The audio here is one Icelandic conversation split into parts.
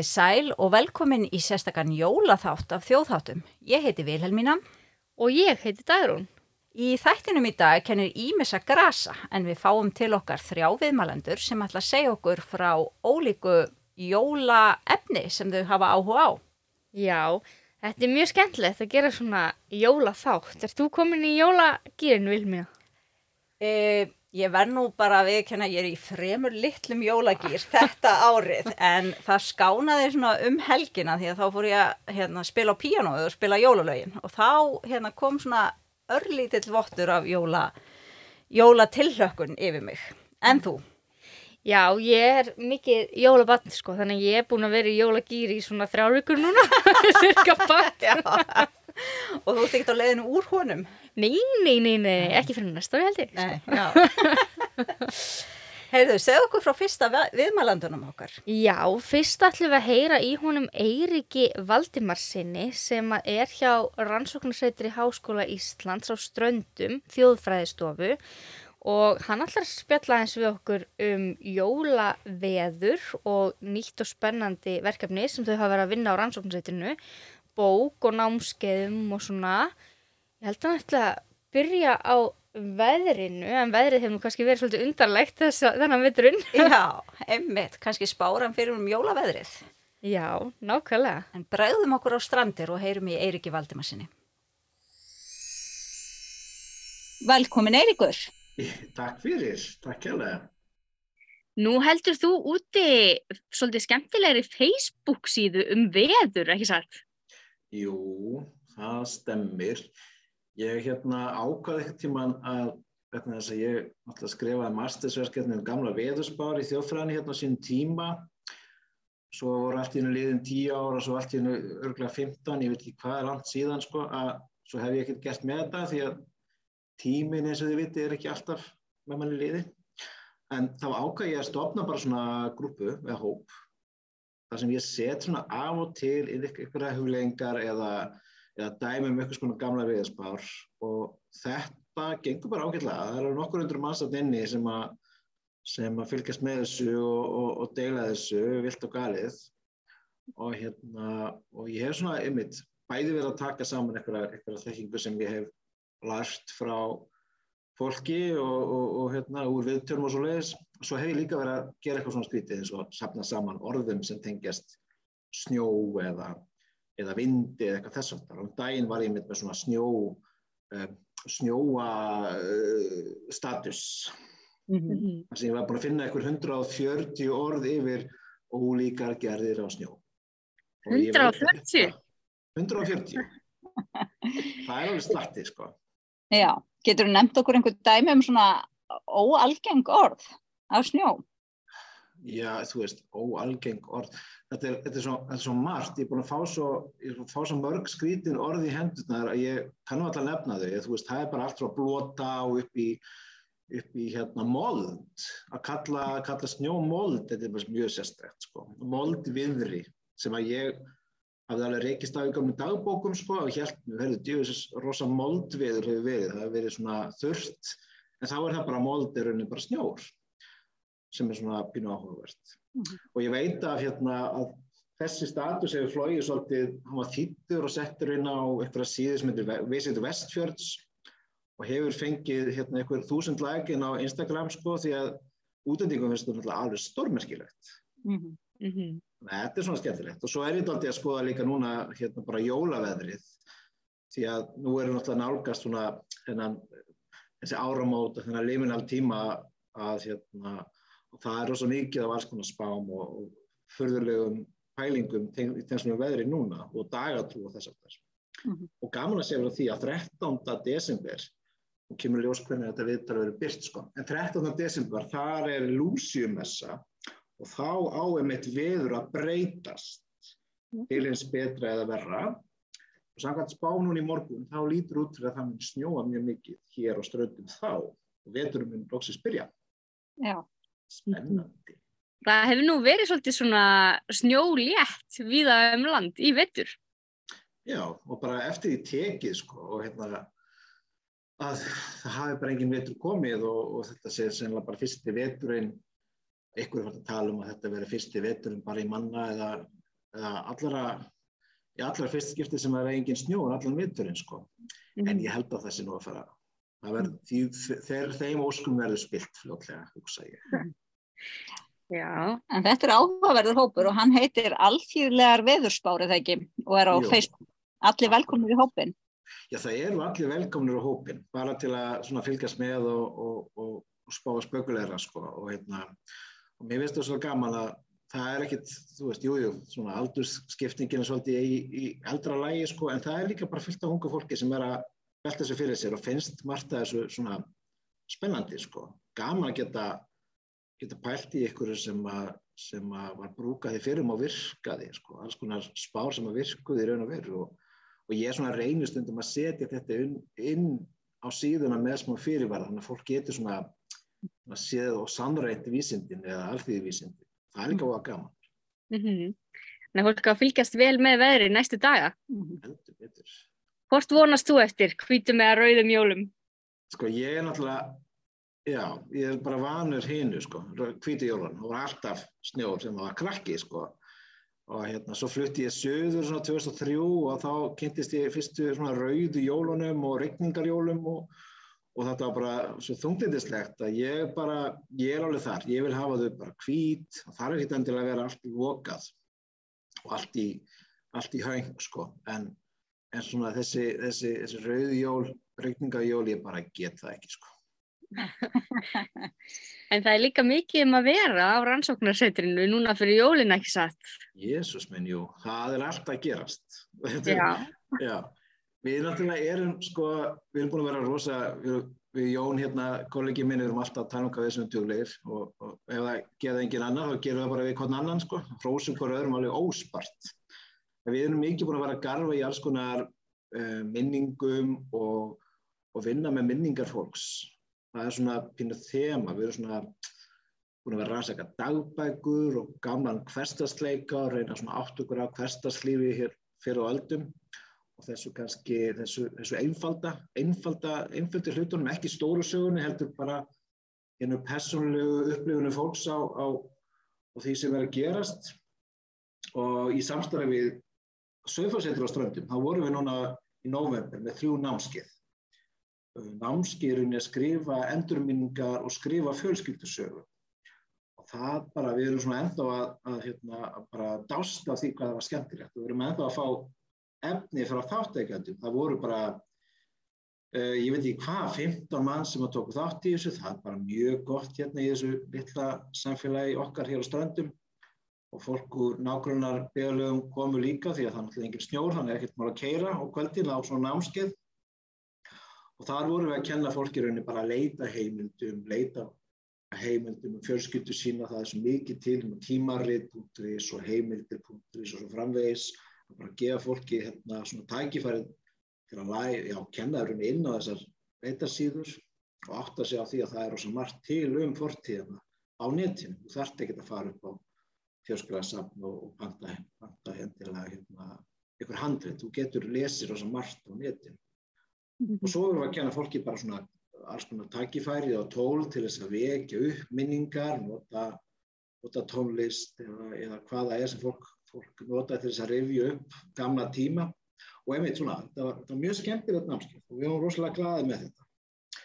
Komiði sæl og velkomin í sérstakann jólaþátt af þjóðþáttum. Ég heiti Vilhelmína. Og ég heiti Dagrún. Í þættinum í dag kennir Ímessa grasa en við fáum til okkar þrjá viðmælendur sem ætla að segja okkur frá ólíku jólaefni sem þau hafa áhuga á. Já, þetta er mjög skemmtilegt að gera svona jólaþátt. Er þú komin í jólagýrin, Vilhelmína? E, ég verð nú bara að viðkenna að ég er í fremur litlum jólagýr þetta árið en það skánaði svona um helgina því að þá fór ég að hérna, spila á píanóðu og spila jólalögin og þá hérna, kom svona örlítill vottur af jóla, jóla yfir mig. En þú? Já, ég er mikið jólabann sko, þannig að ég er búin að vera í jólagýri í svona þrjárugur núna, cirka bann. Og þú ert ekkert á leiðinu úr honum? Nei, nei, nei, nei, ekki fyrir næsta ári held ég. Nei, já. Heyrðu, segð okkur frá fyrsta viðmælandunum okkar. Já, fyrst ætlum við að heyra í honum Eiriki Valdimarsinni sem er hjá rannsóknarsveitri Háskóla Íslands á Ströndum, þjóðfræðistofu og hann ætlar að spjalla eins við okkur um jólaveður og nýtt og spennandi verkefni sem þau hafa verið að vinna á rannsóknarsveitrinu, bók og námskeiðum og svona. Ég held að hann ætla að byrja á veðrinu, en veðrið hefur kannski verið svolítið undarlegt þess að þennan veturinn. Já, emmitt, kannski spáran fyrir um jólaveðrið. Já, nákvæmlega. En bregðum okkur á strandir og heyrum í Eiriki Valdimarsinni. Velkomin Eirikur. Takk fyrir, takk kjærlega. Nú heldur þú úti svolítið skemmtilegri Facebook síðu um veður, ekki satt? Jú, það stemmir. Ég hérna ákvaði eitthvað tíman að að ég skrifaði mastersverkefni um gamla veðurspár í þjóðfræðinni hérna á sín tíma. Svo voru allt í hennu liðin 10 ára, svo allt í hennu örgulega 15, ég veit ekki hvað er langt síðan sko, að svo hef ég ekkert gert með þetta því að tímin eins og þið viti er ekki alltaf með manni liði. En þá ákvaði ég að stopna bara svona grúpu eða hóp þar sem ég set svona af og til inn ykkur huglengar eða eða dæmi um eitthvað svona gamla viðspár og þetta gengur bara ágætlega. Það eru nokkur undur mannsat inni sem að, sem að fylgjast með þessu og, og, og deila þessu vilt og galið og, hérna, og ég hef svona einmitt bæði verið að taka saman eitthvað þekkingu sem ég hef lært frá fólki og hérna úr viðtörnum og svo leiðis. Svo hef ég líka verið að gera eitthvað svona skrítið eins og sapna saman orðum sem tengjast snjó eða eða vindi eða eitthvað þess aftar. Og daginn var ég með svona snjó, uh, snjóa uh, status. Mm -hmm. Þannig að ég var búin að finna einhver 140 orð yfir ólíkar gerðir á snjó. 140? 140. Það er alveg slatti, sko. Já, getur þú nefnt okkur einhver dæmi um svona óalgeng orð á snjó? Já, þú veist, óalgeng orð. Þetta er, þetta er, svo, þetta er svo margt. Ég er búin að fá svo, fá svo mörg skrítin orði í hendurnar að ég kannu alltaf nefna þau. Þú veist, það er bara allt frá blóta og upp í, upp í hérna mold. Að kalla, kalla snjó mold, þetta er bara mjög sérstækt, sko. Mold viðri sem að ég hafði alveg reykist af í gamlu dagbókum, sko, og helt, við verðum djúðis rosa moldviður hefur verið. Það hefur verið svona þurft, en þá er það bara mold, er rauninni bara snjór sem er svona pínu áhugavert. Mm -hmm. Og ég veit að, hérna, að þessi status hefur flóið svolítið, hann var þýttur og settur inn á eitthvað síði sem heitir Visitor Westfjörds og hefur fengið hérna, eitthvað þúsund lækin á Instagram sko því að útendingum finnst þetta alveg stórmerkilegt. Mm -hmm. Þetta er svona skemmtilegt og svo er ég alltaf að skoða líka núna hérna bara jólaveðrið því að nú erum við alltaf nálgast svona þennan, þessi áramót og þennan liminal tíma að hérna og það er rosa mikið af alls konar spám og, og förðurlegum pælingum í þessum veðri núna og dagatrú og þess aftur. Mm -hmm. Og gaman að segja því að 13. desember, og kemur ljós hvernig þetta viðtal verið byrt sko, en 13. desember þar er lúsiumessa og þá áum eitt veður að breytast mm -hmm. til eins betra eða verra og samkvæmt spá núna í morgun þá lítur út fyrir að það mun snjóa mjög mikið hér á ströndum þá og veturum mun lóksins byrja. Já. Spennandi. Það hefur nú verið svolítið svona snjólétt viða um land í vettur. Já, og bara eftir því tekið sko og hérna að það hafi bara engin vettur komið og, og þetta sé sennilega bara fyrsti vetturinn, einhverju fært að tala um að þetta veri fyrsti vetturinn bara í manna eða eða allara, í allara fyrst skipti sem það er engin snjó en allan vitturinn sko. Mhm. En ég held að þessi nú að fara, það verð, því, þeir, þeim óskum verður spilt fljótlega, hugsa ég. Já, En þetta er áhugaverður hópur og hann heitir Alþýðlegar veðurspárið ekki og er á Jú. Facebook. Allir velkomnir í hópin. Já, það eru allir velkomnir á hópin, bara til að svona fylgjast með og, og, og, og spá að spökulegra, sko, og hérna, og mér finnst það svo gaman að það er ekkit, þú veist, jújú, jú, svona aldursskiptingin er svolítið í, í eldra lægi, sko, en það er líka bara fullt af unga fólki sem er að velta þessu fyrir sér og finnst margt að þessu svona spennandi, sko, gaman að geta, geta pælt í ykkur sem að, sem að var brúkaði fyrir um og virkaði, sko, alls konar spár sem að virkuði í raun og veru og og ég er svona reynustundum að setja þetta inn, inn á síðuna með smá fyrirvara þannig að fólk getur svona að séð og sannrænt vísindin eða alþýði vísindin. Það er líka óa gaman, mhm. Þannig að fólk að fylgjast vel með veðri næstu daga. heldur betur. Hvort vonast þú eftir, hvítum eða rauðum jólum? Sko ég er náttúrulega, já, ég er bara vanur hinu sko, hvíti jólun, það var alltaf snjór sem var krakki sko. Og hérna svo flutti ég söður svona 2003 og þá kynntist ég fyrstu svona rauðu jólunum og regningarjólum og, og þetta var bara svo þunglindislegt að ég bara, ég er alveg þar, ég vil hafa þau bara hvít og það er ekkert endilega að vera allt í vokað og allt í, allt í haung sko. En, en svona þessi, þessi, þessi rauðu jól, regningarjól, ég bara get það ekki sko. En það er líka mikið um að vera á rannsóknarsetrinu núna fyrir jólina ekki satt. Jésús minn, jú, það er alltaf að gerast. Er- Já, Já, við náttúrulega erum sko, við erum búin að vera rosa, við, við Jón hérna, kollegi minn erum alltaf að tala um hvað við sem duglegir og, og ef það geða engin annar þá gerum við bara við hvern annan sko, hrósum hver öðrum alveg óspart. En við erum mikið búin að vera að garfa í alls konar uh, minningum og, og vinna með minningar fólks. Það er svona pínuð þema, við erum svona búin að vera rannsaka dagbækur og gamlan hverstasleika og reyna svona átt okkur á hverstaslífi hér fyrir á öldum. Og þessu kannski, þessu, þessu einfalda, einfalda, einfaldi hlutunum, ekki stóru sögunni, heldur bara einu persónulegu upplifunum fólks á, á, á því sem er að gerast. Og í samstarfi við Söðfarsettur á ströndum, þá vorum við núna í november með þrjú námskeið. Námskeiðurinn er að skrifa endurminningar og skrifa fjölskyldusögu. Og það bara, við erum svona ennþá að, að, hérna, að bara dásta því hvað það var skemmtilegt og við erum ennþá að fá efni frá þáttækjandum. Það voru bara, uh, ég veit ekki hvað, 15 mann sem að tóku þátt í þessu. Það er bara mjög gott hérna í þessu litla samfélagi okkar hér á ströndum. Og fólk úr nágrunnar byggjarlegum komu líka því að það er náttúrulega engin snjór, þannig er ekkert mál að keira á kvöldin á svona námskeið. Og þar vorum við að kenna fólki rauninni bara að leita heimildum, leita heimildum um fjölskyldu sína, það er svo mikið til um tímarit.is og heimildir.is og svo framvegis að bara gefa fólki hérna svona tækifærið til að læra, já, kenna þurrum inn á þessar leitarsýður og átta sig á því að það er rosa margt til um fortíðina á netinu. Þú þarft ekki að fara upp á fjölskyldarsafn og, og panta, hendilega hérna, ykkur handrið. Þú getur lesið rosa margt á netinu. Og svo erum við að kenna fólki bara svona alls konar tækifæri og tól til þess að vekja upp minningar, nota, nota tónlist eða, eða hvaða er sem fólk, fólk nota til þess að rifja upp gamla tíma. Og einmitt svona, þetta var, þetta var mjög skemmtilegt námskeið og við erum rosalega glaðið með þetta.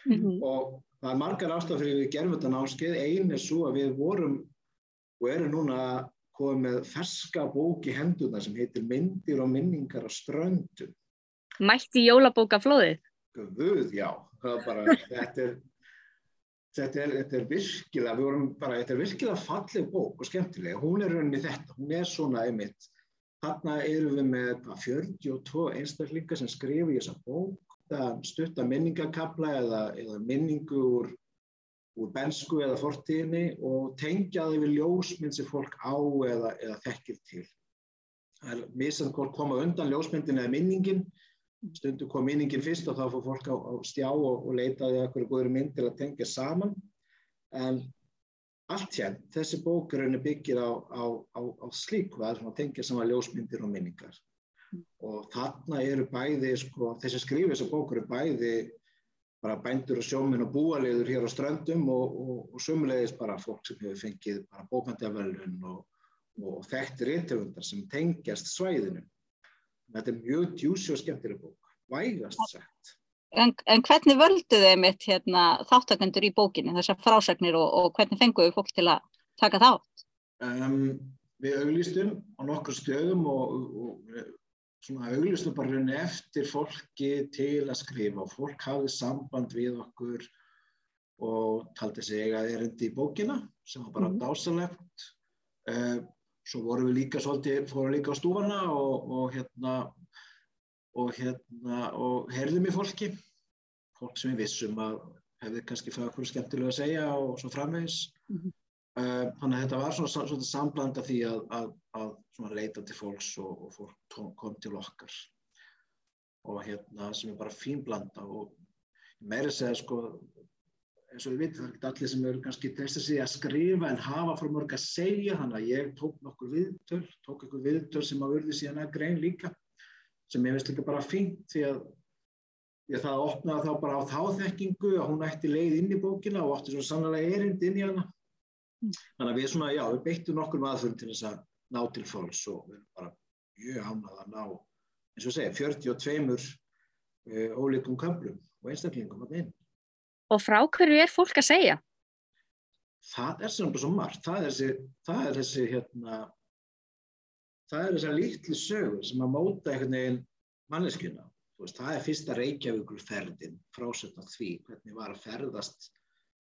Mhm. Og það er margar ástaf fyrir við gerum þetta námskeið. Einn er svo að við vorum og erum núna komið með ferska bók í hendurna sem heitir Myndir og minningar á ströndum. Mætti jólabókaflóðið? Guð, já, bara, þetta er, þetta er, þetta er virkilega, við vorum bara, þetta er virkilega falleg bók og skemmtilega, hún er rauninni þetta, hún er svona einmitt, þarna erum við með hvað, 42 einstaklingar sem skrifa í þessa bók, það stutta minningakabla eða, eða minningu úr, úr bensku eða fortíðinni og tengja það við ljósmynd sem fólk á eða, eða þekkir til. Það er misað hvort koma undan ljósmyndin eða minningin, stundu kom minningin fyrst og þá fór fólk á, á stjá og, og leitaði að hverju góður mynd til að tengja saman. En allt hér, þessi bókurinn byggir á, á, á, á slíku að tengja saman ljósmyndir og minningar. Og þarna eru bæði sko, þessi skrifið þessar bókur eru bæði bara bændur og sjóminn og búaliður hér á ströndum og, og, og sömulegis bara fólk sem hefur fengið bara bókmæntavelun og, og þekktir reyndtöfundar sem tengjast svæðinu. Þetta er mjög djúsi og skemmtileg bók, vægast sagt. En, en hvernig völdu þeim mitt hérna, þáttakendur í bókinni, þessar frásagnir og, og hvernig fenguðu fólk til að taka þátt? Um, við auglýstum á nokkur stöðum og, og, og auglýstum bara rauninni eftir fólki til að skrifa og fólk hafði samband við okkur og taldi sig að erindi í bókina sem var bara Mhm. dásalegt. Uh, svo vorum við líka svolítið, fórum líka á stúfana og, og hérna og hérna og heyrðum í fólki fólk sem við vissum að hefði kannski frá okkur skemmtilega að segja og svo framvegis. Mhm. Uh, þannig að þetta var svona, svona sambland af því að, að, að svona leita til fólks og, og fólk tó- kom til okkar og hérna sem er bara fín blanda og meira segja sko eins og við vitum það er ekki allir sem eru kannski treysta sig að skrifa en hafa frá mörg að segja þannig að ég tók nokkur viðtöl tók einhver viðtöl sem að urði síðan að grein líka sem ég veist líka bara fínt því að ég það opnaði þá bara á þá þekkingu að hún ætti leið inn í bókina og átti svo sannlega erind inn í hana þannig að við svona, já, við beittum nokkur maður til þess að ná til fólks og við erum bara mjög ánað að ná eins og segja, 42 uh, ólíkum köflum og einstaklingum að inn. Og frá hverju er fólk að segja? Það er sem bara svo margt, það er þessi, það er þessi hérna, það er þessar lítli sögur sem að móta einhvern veginn manneskjuna. Veist, það er fyrsta Reykjavíkurferðin, frásett af því hvernig var að ferðast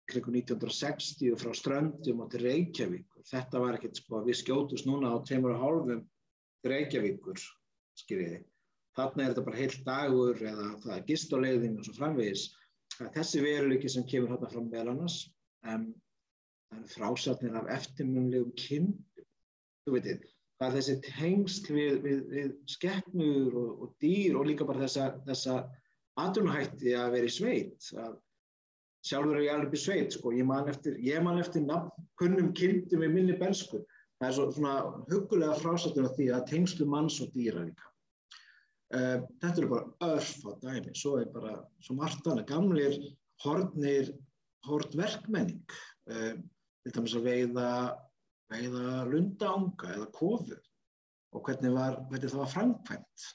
kringu 1960 frá Ströndum og til Reykjavíkur. Þetta var ekkert, sko, við skjótust núna á tveimur og hálfum Reykjavíkur, skiljiði. Þarna er þetta bara heilt dagur eða það er gistuleiðin og svo framvegis. Það er þessi veruleiki sem kemur hérna fram meðal annars. Um, það eru frásatnir af eftirmunlegum kindum. Þú veitir, það er þessi tengsl við, við, við skeppnur og, og dýr og líka bara þessa, þessa atvinnuhætti að vera í sveit. Að sjálfur er ég alveg í sveit, sko. Ég man eftir, eftir nafnkunnum kindum í minni bensku. Það er svo, svona hugulega frásatnir af því að tengslu manns og dýra líka. Uh, þetta eru bara örf á dæmi, svo er bara svo margt annað, gamlir hornir, horn verkmenning. Uh, til dæmis að veiða veiða lundaanga eða kofur og hvernig, var, hvernig það var framkvæmt.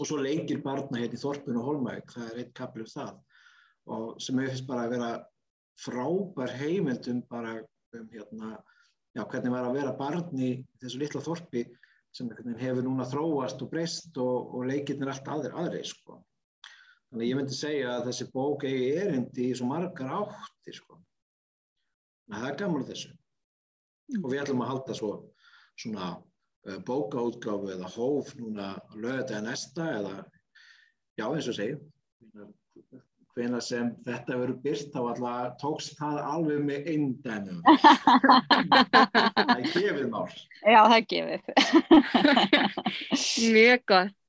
Og svo leikir barna hérna í Þorpun og Holmæk, það er eitt kapil um það. Og sem fyrst bara að vera frábær heimildum bara um hérna, já hvernig var að vera barn í þessu litla þorpi sem hefur núna þróast og breyst og, og leikirnir allt aðri, aðri sko. Þannig að ég myndi segja að þessi bók eigi erindi í svo margar átti sko. Þannig að það er gaman þessu. Og við ætlum að halda svo svona uh, bókaútgáfu eða hóf núna lögða næsta eða já eins og segi hvena sem þetta verður byrt þá alltaf tókst það alveg með eindæmum. það er gefið mál. Já, það er gefið. Mjög gott.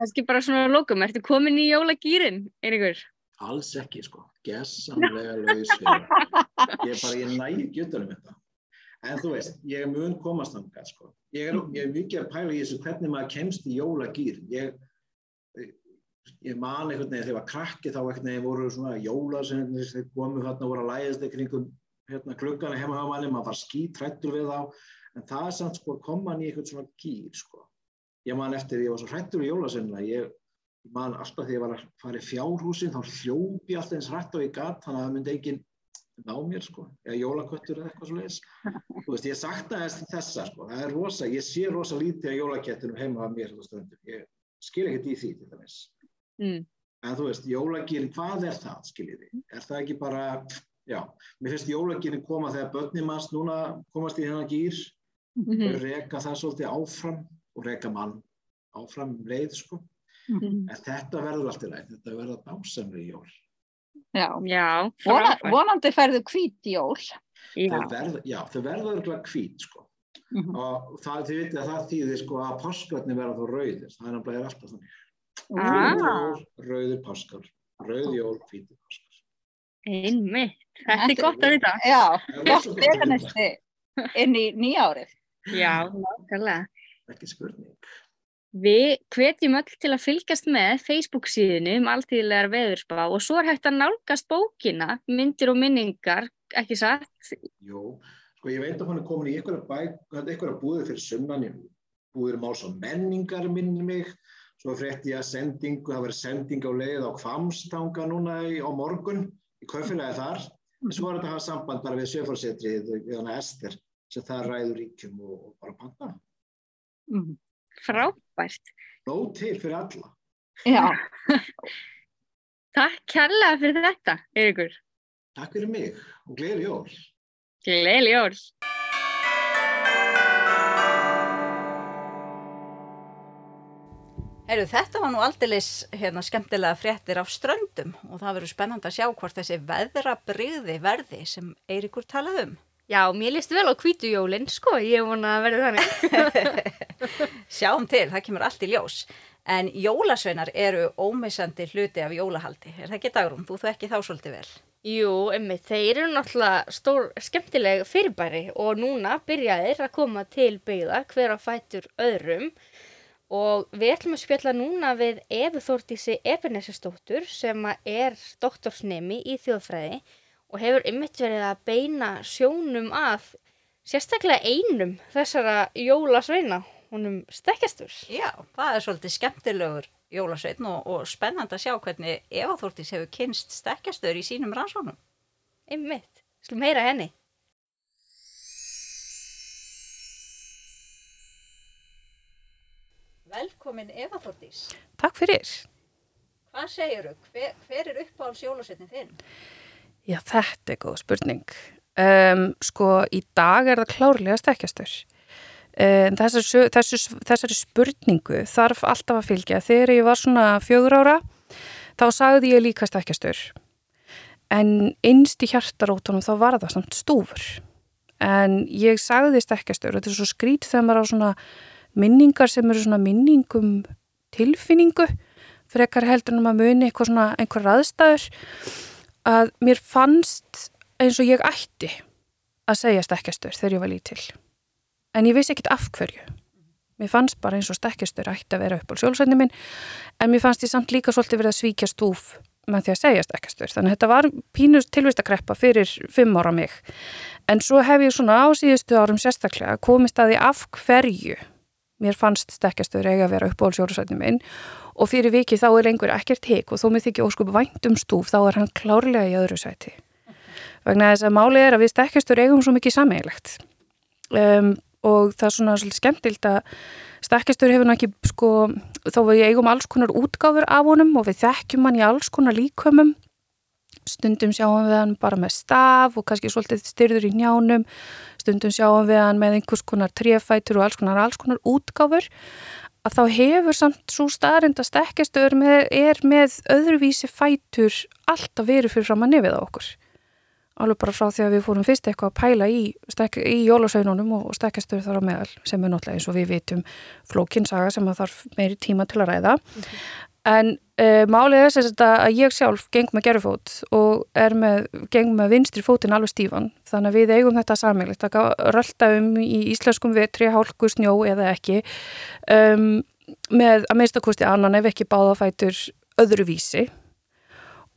Kannski bara svona að lókum, ertu komin í jólagýrin, Eiríkur? Alls ekki, sko. Gessamlega laus. Ég er bara, ég næ ekki utan um þetta. En þú veist, ég mun komast þangað, sko. Ég er, ég er mikið að pæla í þessu hvernig maður kemst í jólagýrin. Ég, ég man einhvern veginn, þegar ég var krakki þá einhvern veginn voru svona jóla sem komu hérna og voru að læðast í kringum hérna klukkana heima á manni, maður var skítrættur við þá, en það er samt sko koman í einhvern svona gýr, sko. Ég man eftir, ég var svo hrættur í jólasenna, ég man alltaf þegar ég var að fara í fjárhúsin, þá hljópi alltaf eins hrætt og ég gat, þannig að það myndi enginn ná mér, sko, eða jólaköttur eða eitthvað svo leiðis. Þú veist, ég sakta þessa, sko, það er rosa, ég sé rosa lítið að jólakettunum heima af mér ég skil ekkert í því, til dæmis. Mm. En þú veist, jólagýrin, hvað er það, skiljið þið? Er það ekki bara, já, mér finnst jólagýrin koma þegar börnum manns núna komast í hennar gýr, Mm. reka það svolítið áfram og reka mann áfram um leið, sko. Mm. En þetta verður allt í ræð, þetta verður dásamri jól. Já, Já, Vona, vonandi færðu hvít jól. Já. Þau verða örgulega hvít, sko. Mhm. Og það, þið vitið að það þýðir, sko, að páskvöldni verða þá rauðir. Það er náttúrulega alltaf þannig. Ah. Rauður, rauðir páskar, rauð jól, hvítir páskar. Einmitt. Þetta er gott að vita. Já, Það gott að veganesti inn í nýjárið. Já, nákvæmlega. Ekki spurning. Við hvetjum öll til að fylgjast með Facebook síðinu um alltíðlegar veðurspá og svo er hægt að nálgast bókina, myndir og minningar, ekki satt? Jú, Sko ég veit að hún er komin í einhverja, bæ, einhverja búðir fyrir sunnan, búðir máls og menningar minni mig, svo frétti ég að sendingu, það verið sending á leið á Kvamstanga núna í, á morgun í kaufélagi þar, en svo var þetta að hafa samband bara við sjöfarsetrið, við hana Ester, sem það ræður ríkjum og, og bara panta. Mm. Frábært. Nóg til fyrir alla. Já. Takk kærlega fyrir þetta, Eirikur. Takk fyrir mig og gleðileg jól. Gleðileg jól. Heyrðu, þetta var nú aldeilis hérna, skemmtilega fréttir af ströndum og það verður spennand að sjá hvort þessi veðrabrigði verði sem Eirikur talaði um. Já, mér líst vel á kvítujólinn, sko, ég vona að verði þannig. Sjáum til, það kemur allt í ljós. En jólasveinar eru ómissandi hluti af jólahaldi. Er það ekki dagrum? Þú þekki þá svolítið vel. Jú, emmi, þeir eru náttúrulega stór, skemmtileg fyrirbæri og núna byrjaðir að koma til byggða hver að fætur öðrum og við ætlum að spjalla núna við Efu Þórtísi Ebenesistóttur sem er doktorsnemi í þjóðfræði og hefur ymmit verið að beina sjónum að sérstaklega einum þessara jólasveina, honum stekkjastur. Já, það er svolítið skemmtilegur jólasveitn og, og spennand að sjá hvernig Eva Þórtís hefur kynst stekkjastur í sínum rannsónum. Ymmit, slum heyra henni. Velkomin Eva Þórtís. Takk fyrir. Hvað segir þú? Hver, hver er uppáhalds jólasveitnin þinn? Já, þetta er góð spurning. Um, sko, í dag er það klárlega stekkjastur. Um, þessari, þessu, þessari spurningu þarf alltaf að fylgja. Þegar ég var svona fjögur ára, þá sagði ég líka stekkjastur. En innst í hjartarótunum þá var það samt stúfur. En ég sagði stekkjastur og þetta er svo skrít þegar maður á svona minningar sem eru svona minningum tilfinningu frekar heldur en maður muni eitthvað svona einhver aðstæður að mér fannst eins og ég ætti að segja stekkjastur þegar ég var lítil. En ég vissi ekkit af hverju. Mér fannst bara eins og stekkjastur ætti að vera upp á sjálfsveitni minn en mér fannst ég samt líka svolítið verið að svíkja stúf með því að segja stekkjastur þannig að þetta var pínust tilvistakreppa fyrir fimm ára mig. En svo hef ég svona á síðustu árum sérstaklega komist að því af hverju mér fannst stekkjastur eiga að vera upp á sjálfsveitni minn. Og fyrir viki þá er lengur ekkert hik og þó mér þykja óskupu vænt um stúf þá er hann klárlega í öðru sæti. Vegna þess að málið er að við stekkjastur eigum svo mikið sameigilegt um, og það er svona svolítið skemmtilt að stekkjastur hefur náttúrulega sko, þó við eigum alls konar útgáfur af honum og við þekkjum hann í alls konar líkömmum stundum sjáum við hann bara með staf og kannski svolítið styrður í njánum stundum sjáum við hann með einhvers konar trefætur og alls konar, alls konar útgáfur. Að þá hefur samt svo staðrind að stekkjastur með, er með öðruvísi fætur alltaf verið fyrir fram að nefið á okkur. Alveg bara frá því að við fórum fyrst eitthvað að pæla í, í jólasaununum og stekkjastur þar á meðal sem er náttúrulega eins og við vitum flókinsaga sem að þarf meiri tíma til að ræða. Mm -hmm. en uh, málið er þess að ég sjálf geng með gerufót og er með, geng með vinstri fótin alveg stífan. Þannig að við eigum þetta sammeilegt að rölda um í íslenskum vetri, hálku, snjó eða ekki um, með að minnstakosti annan ef ekki báðafætur öðruvísi.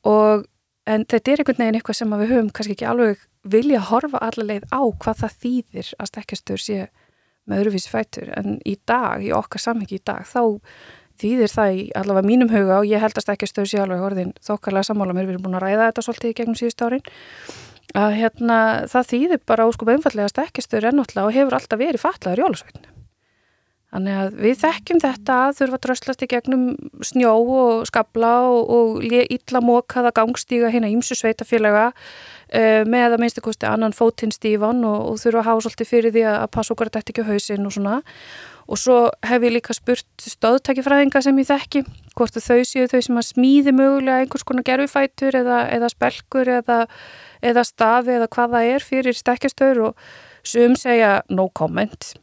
Og en þetta er einhvern veginn eitthvað sem við höfum kannski ekki alveg vilja horfa allaveg á hvað það þýðir að stekkjastur sé með öðruvísi fætur. En í dag, í okkar samhengi í dag, þá þýðir það í allavega mínum huga og ég held að stekkjastur sé alveg orðin þokkarlega sammála mér, við erum búin að ræða þetta svolítið í gegnum síðust árin að hérna það þýðir bara óskup einfallega að stekkjastur ennáttúrulega og hefur alltaf verið fatlaður jólasveitinu Þannig að við þekkjum þetta að þurfa að dröslast í gegnum snjó og skabla og, og illa mókaða gangstíga hérna ímsu sveitafélaga uh, með að minnstu kosti annan fótinn stífan og, og þurfa að hafa svolítið fyrir því að passa okkar þetta ekki á hausinn og svona. Og svo hef ég líka spurt stöðtækifræðinga sem ég þekki, hvort þau séu þau sem að smíði mögulega einhvers konar gerfifætur eða, eða spelkur eða, eða stafi eða hvað það er fyrir stekkjastöður og sum segja no comment.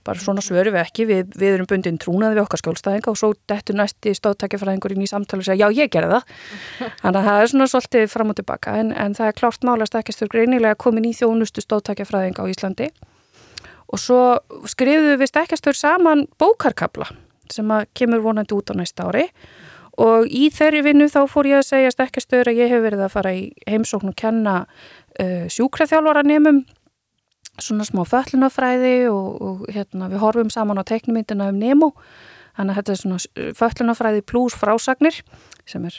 Bara svona svöru við ekki, við, við erum bundin trúnaði við okkar skjólstæðinga og svo dettur næsti stóðtækjafræðingurinn í samtali og segja já ég gerði það. Þannig að það er svona svolítið fram og tilbaka en, en það er klárt málast ekkistur greinilega komin í þjónustu stóðtækjafræðinga á Íslandi og svo skrifuðu við stekkjastur saman bókarkabla sem að kemur vonandi út á næsta ári. Og í þeirri vinnu þá fór ég að segja stekkjastur að ég hef verið að fara í heimsókn og kenna uh, sjúkraþjálfara nefnum svona smá föllunafræði og, og hérna, við horfum saman á teknumyndina um Nemo. Þannig að þetta er svona föllunafræði pluss frásagnir sem er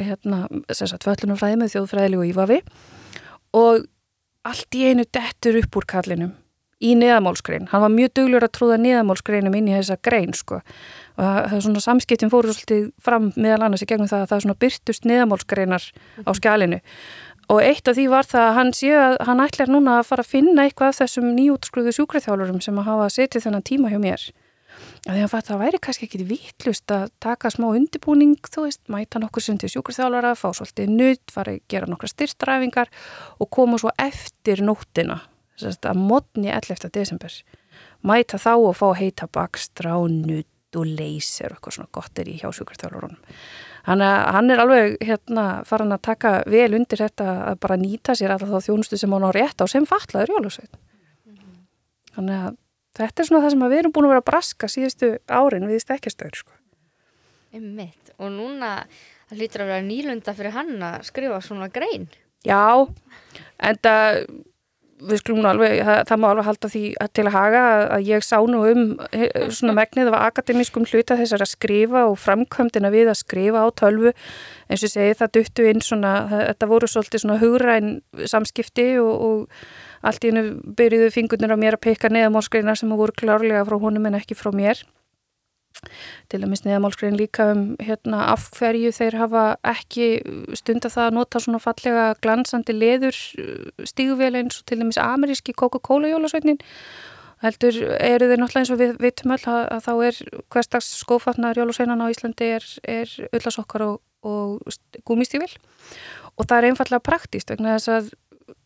hérna, föllunafræði með þjóðfræðilegu ívafi. Og allt í einu dettur upp úr kallinum í neðamálskrein. Hann var mjög duglur að trúða neðamálskreinum inn í þessa grein sko. Og það er svona samskiptin fóru svolítið fram meðal annars í gegnum það að það er svona byrtust neðamálskreinar á skjálinu og eitt af því var það að hann sé að hann ætlar núna að fara að finna eitthvað af þessum nýjútskruðu sjúkriðþjálurum sem að hafa setið þennan tíma hjá mér. Að því að það væri kannski ekki vitlust að taka smá undibúning, þú veist, mæta nokkur sem til sjúkurþjálfara, fá svolítið nutt, fara að gera nokkra styrstræfingar og koma svo eftir nóttina, að modni 11. desember. Mæta þá og fá heita bakstra og nutt og leysir og eitthvað svona gott er í hjá sjúkurþjálfurunum. Þannig að hann er alveg hérna farin að taka vel undir þetta að bara nýta sér alltaf þá þjónustu sem hann á rétt á sem fatlaður jólusveit. Þannig að Þetta er svona það sem við erum búin að vera að braska síðustu árin við stekkjastöður sko. Einmitt. Og núna hlýtur að vera nýlunda fyrir hann að skrifa svona grein. Já, en það við skulum alveg, það, það má alveg halda því til að haga að ég sá nú um svona megnið af akademískum hluta þessar að skrifa og framkvæmdina við að skrifa á tölvu. Eins og segi það duttu inn svona, þetta voru svolítið svona hugræn samskipti og, og allt í hennu byrjuðu fingurnir á mér að peika neðamálskreinar sem voru klárlega frá honum en ekki frá mér til að minnst neðamálskrein líka um hérna, af hverju þeir hafa ekki stunda það að nota svona fallega glansandi leður uh, stíguvel eins og til dæmis ameríski Coca-Cola jólasveitnin heldur eru þeir náttúrulega eins og við vitum öll að, að þá er hverstags skófatnar jólasveinan á Íslandi er, er öllasokkar og, og gúmistífil og það er einfallega praktíst vegna þess að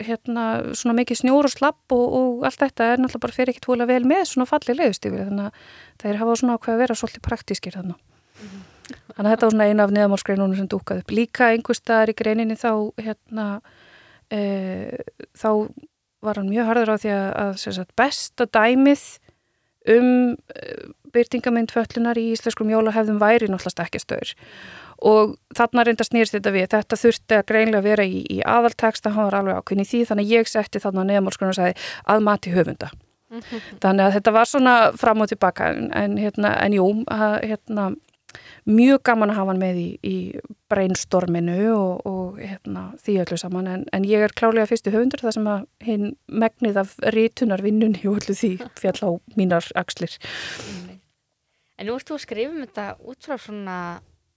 hérna svona mikið snjór og slapp og, og allt þetta er náttúrulega bara fyrir ekkit volið vel með svona fallið leiðustífili þannig að þeir hafa svona ákveð að vera svolítið praktískir þannig. Mm -hmm. Þannig að þetta var svona eina af neðamálsgreinunum sem dúkað upp. Líka einhver staðar í greininni þá hérna e, þá var hann mjög harður á því að, að besta dæmið um e, byrtingamind föllunar í íslenskum jólahefðum væri náttúrulega ekki stöður og þarna reynda snýrst þetta við þetta þurfti að greinlega vera í, í aðalteksta hann var alveg ákveðin í því þannig að ég setti þarna neðamálskunum og sagði að mati höfunda. Mm -hmm. þannig að þetta var svona fram og tilbaka en, en, hérna, en jú að, hérna, mjög gaman að hafa hann með í, í brainstorminu og, og hérna, því öllu saman. En, en ég er klálega fyrstu höfundur þar sem að hinn megnið af rítunarvinnunni og öllu því fjall á mínar axlir. En nú ert þú að skrifa um þetta út frá svona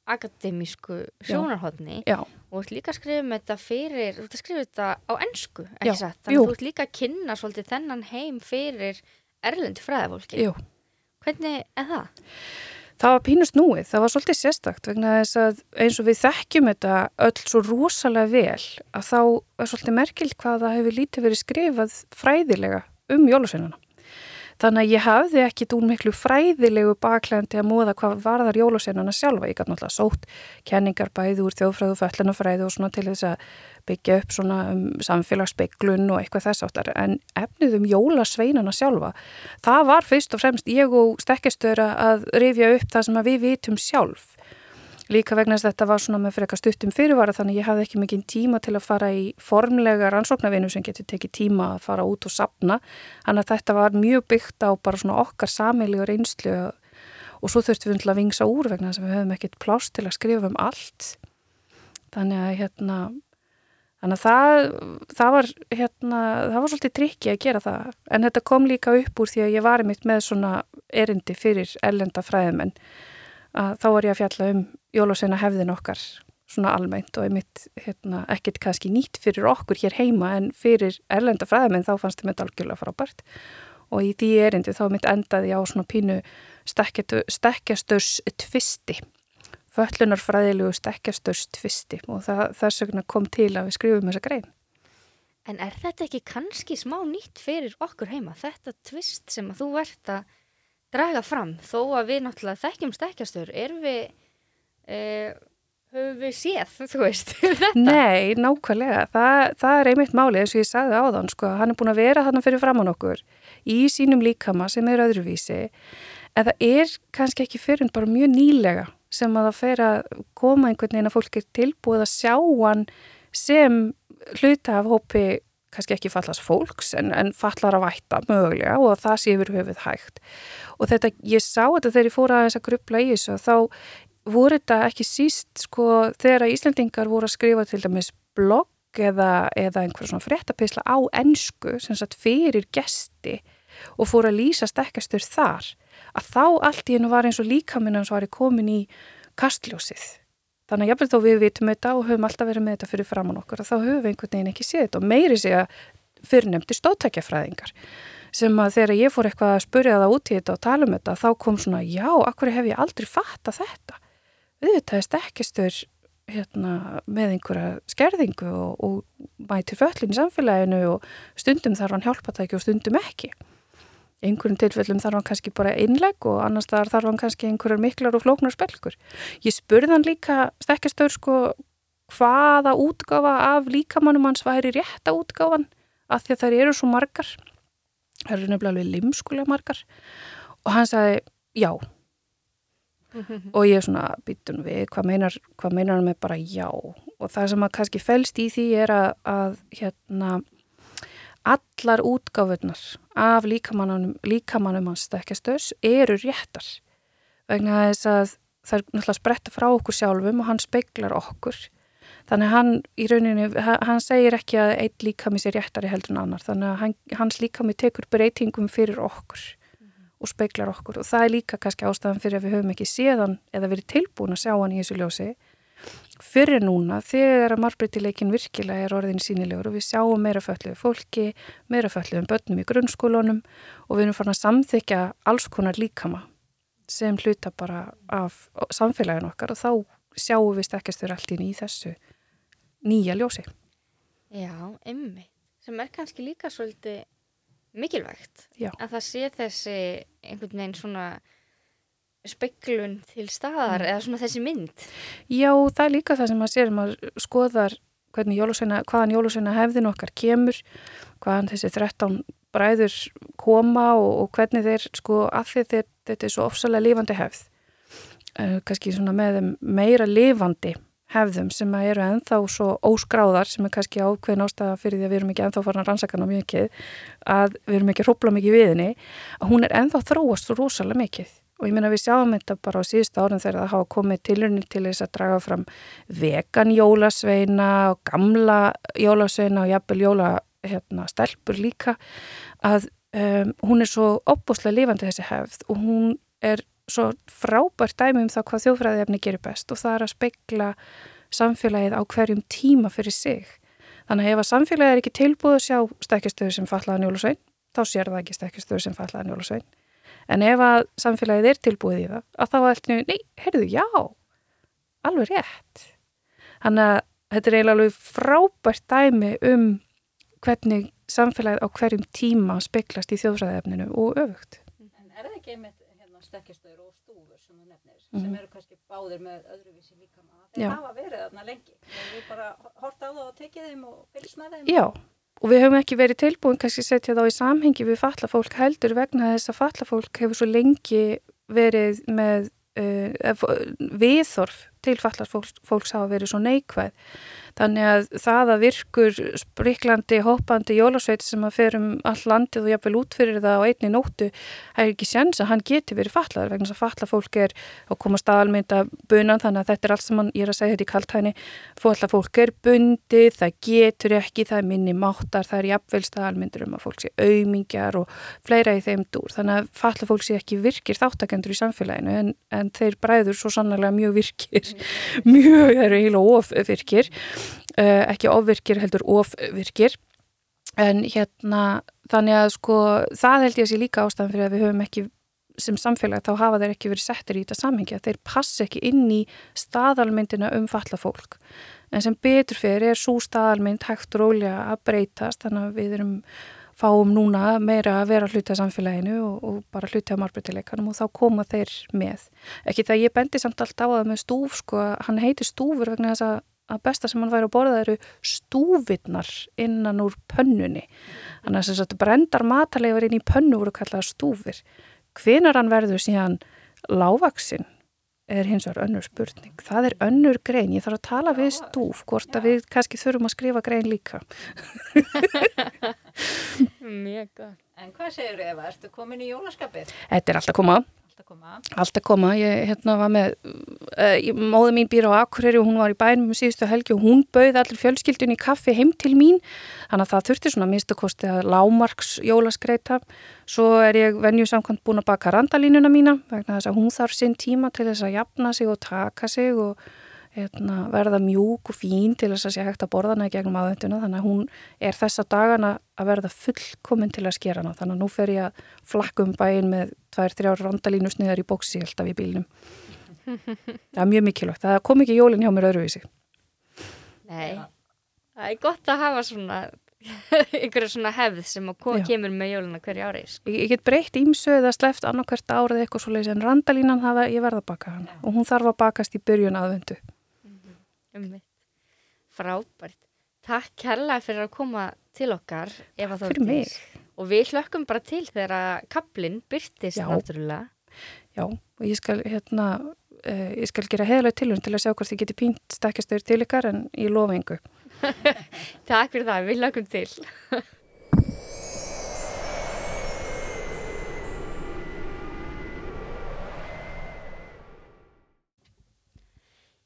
akademísku sjónarhóttni og þú ert líka að skrifa með þetta fyrir, þú ert að skrifa þetta á ennsku, ekki Já. satt? Þannig að þú ert líka að kynna svolítið þennan heim fyrir erlendi fræðafólki. Jú. Hvernig er það? Það var pínust núið, það var svolítið sérstakt vegna þess að eins og við þekkjum þetta öll svo rosalega vel að þá er svolítið merkilt hvað það hefur lítið verið skrifað fræðilega um jólusveinuna. Þannig að ég hafði ekkit úr miklu fræðilegu baklæðandi að móða hvað varðar jólaseinana sjálfa. Ég gæti náttúrulega sótt kenningar bæði úr þjóðfræðu, föllunafræðu og svona til þess að byggja upp svona um, samfélagsbygglun og eitthvað þess áttar. En efnið um jólasveinana sjálfa, það var fyrst og fremst ég og stekkistöra að rifja upp það sem við vitum sjálf Líka vegna þess að þetta var svona með fyrir eitthvað stuttum fyrirvara þannig ég hafði ekki mikinn tíma til að fara í formlega rannsóknarvinu sem getur tekið tíma að fara út og sapna. Þannig að þetta var mjög byggt á bara svona okkar samili og reynslu og svo þurftum við að vingsa úr vegna þess að við höfum ekkert plást til að skrifa um allt. Þannig að hérna, þannig að það, það var hérna, það var svolítið trikki að gera það. En þetta kom líka upp úr því að ég var mitt með svona erindi fyrir ellenda fræðumenn að þá var ég að fjalla um jólasveina hefðin okkar svona almennt og einmitt hérna, ekkert kannski nýtt fyrir okkur hér heima en fyrir erlenda fræðamenn þá fannst þeim þetta algjörlega frábært og í því erindi þá mitt endaði á svona pínu stekkjastörs tvisti föllunarfræðilegu stekkjastörs tvisti og það, þess vegna kom til að við skrifum þessa grein En er þetta ekki kannski smá nýtt fyrir okkur heima? Þetta tvist sem að þú ert að draga fram þó að við náttúrulega þekkjum stekkjastur erum við uh, höfum við séð, þú veist Nei, nákvæmlega. Það, það er einmitt málið eins og ég sagði á þann sko, hann er búin að vera þarna fyrir framann okkur í sínum líkama sem er öðruvísi. En það er kannski ekki fyrir bara mjög nýlega sem að það fer að koma einhvern veginn að fólk er tilbúið að sjá hann sem hluta af hópi kannski ekki fallast fólks en, en fallar að vætta mögulega og það sé yfir höfuð hægt. Og þetta, ég sá þetta þegar ég fór að þess að grubla í þessu þá voru þetta ekki síst sko þegar Íslandingar voru að skrifa til dæmis blogg eða, eða einhverjum svona fréttapisla á ennsku sem sagt fyrir gesti og fóru að lýsa stekkastur þar að þá allt í hennu var eins og líkaminn hans var komin í kastljósið Þannig að jáfnveg þó við vitum þetta og höfum alltaf verið með þetta fyrir framann okkur að þá höfum við einhvern veginn ekki séð þetta og meiri sé að fyrirnemdi stóttækjafræðingar sem að þegar ég fór eitthvað að spurja það út í þetta og tala um þetta þá kom svona já, akkur hef ég aldrei fatta þetta. Þetta er stekkistur hérna, með einhverja skerðingu og, og mæti föllin í samfélaginu og stundum þarf hann hjálpatæki og stundum ekki. Einhverjum tilfellum þarf hann kannski bara innleg og annars þarf hann kannski einhverjar miklar og flóknar spelkur. Ég spurði hann líka stekkastur sko hvaða útgáfa af líkamannum hans væri rétta útgáfan af því að þær eru svo margar. Það eru nefnilega alveg limskulega margar. Og hann sagði já og ég er svona býtun við hvað meinar, hvað meinar hann með bara já? Og það sem að kannski fælst í því er að, að hérna allar útgáfunar af líkamannum, líkamannum hans stekkjastöðs eru réttar. Vegna þess að það er náttúrulega spretta frá okkur sjálfum og hann speiklar okkur. Þannig hann í rauninu, hann segir ekki að eitt líkami sé réttari heldur en annar. Þannig að hann, hans líkami tekur breytingum fyrir okkur. mm -hmm. Og speiklar okkur. Og það er líka kannski ástæðan fyrir að við höfum ekki séðan eða verið tilbúin að sjá hann í þessu ljósi. Fyrir núna þegar að marbreytileikin virkilega er orðin sínilegur og við sjáum meira fölluðu fólki, meira fölluðum börnum í grunnskólunum og við erum farin að samþykja alls konar líkama sem hluta bara af samfélagin okkar og þá sjáum við stekkastur allt inn í þessu nýja ljósi. Já, ymmi, sem er kannski líka svolítið mikilvægt Já. að það sé þessi einhvern veginn svona speiklun til staðar mm. eða svona þessi mynd? Já, það er líka það sem maður sér, maður skoðar jólusveina, hvaðan jólusveina hefðin okkar kemur, hvaðan þessi 13 bræður koma og, og hvernig þeir, sko, að því þeir, þetta er svo ofsalega lifandi hefð, uh, kannski svona með meira lifandi hefðum sem eru ennþá svo óskráðar sem er kannski ákveðin ástæða fyrir því að við erum ekki ennþá farin að rannsaka ná mikið að við erum ekki að hrópla mikið við henni að hún er ennþá þróast svo rosalega mikið. Og ég minna við sjáum þetta bara á síðust árum þegar það hafa komið tilunni til þess að draga fram vegan jólasveina og gamla jólasveina og jafnvel jólastelpur hérna, líka að um, hún er svo opbúslega lifandi þessi hefð og hún er svo frábært dæmi um það hvað þjófræðiðefni gerir best og það er að speikla samfélagið á hverjum tíma fyrir sig. Þannig að ef að samfélagið er ekki tilbúið að sjá stekkistöðu sem fallaðan jólasvein, þá sér það ekki stekkistöðu sem fallaðan jólasvein En ef að samfélagið er tilbúið í það, að þá er allir, nei, heyrðu, já, alveg rétt. Þannig að þetta er eiginlega alveg frábært dæmi um hvernig samfélagið á hverjum tíma speklast í þjóðsræðefninu og öfugt. En er það ekki einmitt stekkjastöður og stúfur sem þú nefnir, mm. sem mhm. eru kannski báðir með öðruvísi líka maður? Þeir hafa verið þarna lengi. Við bara horta á það og tekið þeim og fylgst með þeim? Já. Og og við höfum ekki verið tilbúin kannski að setja þá í samhengi við fallafólk heldur vegna þess að fallafólk hefur svo lengi verið með uh, viðþorf til fallafólks fólks hafa verið svo neikvæð. Þannig að það að virkur spriklandi, hoppandi jólasveit sem að fer um all landið og jafnvel útfyrir það á einni nóttu er ekki séns að hann geti verið fallaður vegna þess að falla fólk er að koma staðalmynda bunan þannig að þetta er allt sem hann, ég er að segja þetta í kaltæni, falla fólk er bundið, það getur ekki, það er minni máttar, það er jafnvel staðalmyndur um að fólk sé auðmingjar og fleira í þeim dúr. Þannig að falla fólk sé ekki virkir þáttakendur í samfélaginu en, en þeir bræður svo sannlega mjög virkir, mjög, það eru heila of virkir uh, ekki ofvirkir heldur ofvirkir. En hérna þannig að sko það held ég að sé líka ástæðan fyrir að við höfum ekki sem samfélag þá hafa þeir ekki verið settir í þetta samhengja þeir passa ekki inn í staðalmyndina um falla fólk. En sem betur fyrir er svo staðalmynd hægt rólega að breytast þannig að við erum fáum núna meira að vera hluti af samfélaginu og, og bara hluti af margbreytileikanum og þá koma þeir með. Ekki það ég bendi samt alltaf á það með stúf sko, hann heitir stúfur vegna þess að að besta sem hann væri að borða eru stúfinnar innan úr pönnunni. Þannig að þess að brendar matalegur inn í pönnu voru kallaða stúfir. Hvenar hann verður síðan lávaksinn er hins vegar önnur spurning. Það er önnur grein. Ég þarf að tala við stúf hvort að við kannski þurfum að skrifa grein líka. Mjög gott. En hvað segir Eva, ertu komin í jólaskapið? Þetta er alltaf að koma. Alltaf koma. Alltaf að koma. Ég hérna var með, uh, móðu mín býr á Akureyri og hún var í bænum um síðustu helgi og hún bauði allir fjölskyldun í kaffi heim til mín. Þannig að það þurfti svona minnstakosti að lámarks jólaskreita. Svo er ég venjusamkvæmt búin að baka randalínuna mína vegna þess að hún þarf sinn tíma til þess að jafna sig og taka sig og hérna, verða mjúk og fín til þess að sé hægt að borða hana gegnum aðvenduna þannig að hún er þessa dagana að verða fullkomin til að skera hana. Þannig að nú fer ég að flakka um bæin með tvær, þrjár randalínu sniðar í bóksi alltaf í bílnum. Það er mjög mikilvægt, það kom ekki jólinn hjá mér öðruvísi. Nei, það er gott að hafa svona einhverja svona hefð sem Já. kemur með jóluna hverju ári sko. ég, ég get breytt ímsu eða sleft annarkvært árið eitthvað svo leiðis en randalínan það ég verða að baka hana. Og hún þarf að bakast í byrjun aðvendu Einmitt. Frábært. Takk kærlega fyrir að koma til okkar, Eva fyrir mig. Og við hlökkum bara til þegar kaplinn byrtist Já. náttúrulega. Já, og ég skal hérna uh, ég skal gera heðalega tilhörn til að sjá hvort þið geti pínt stekkjastöður til ykkar en ég lofa engu. Takk fyrir það, við hlökkum til.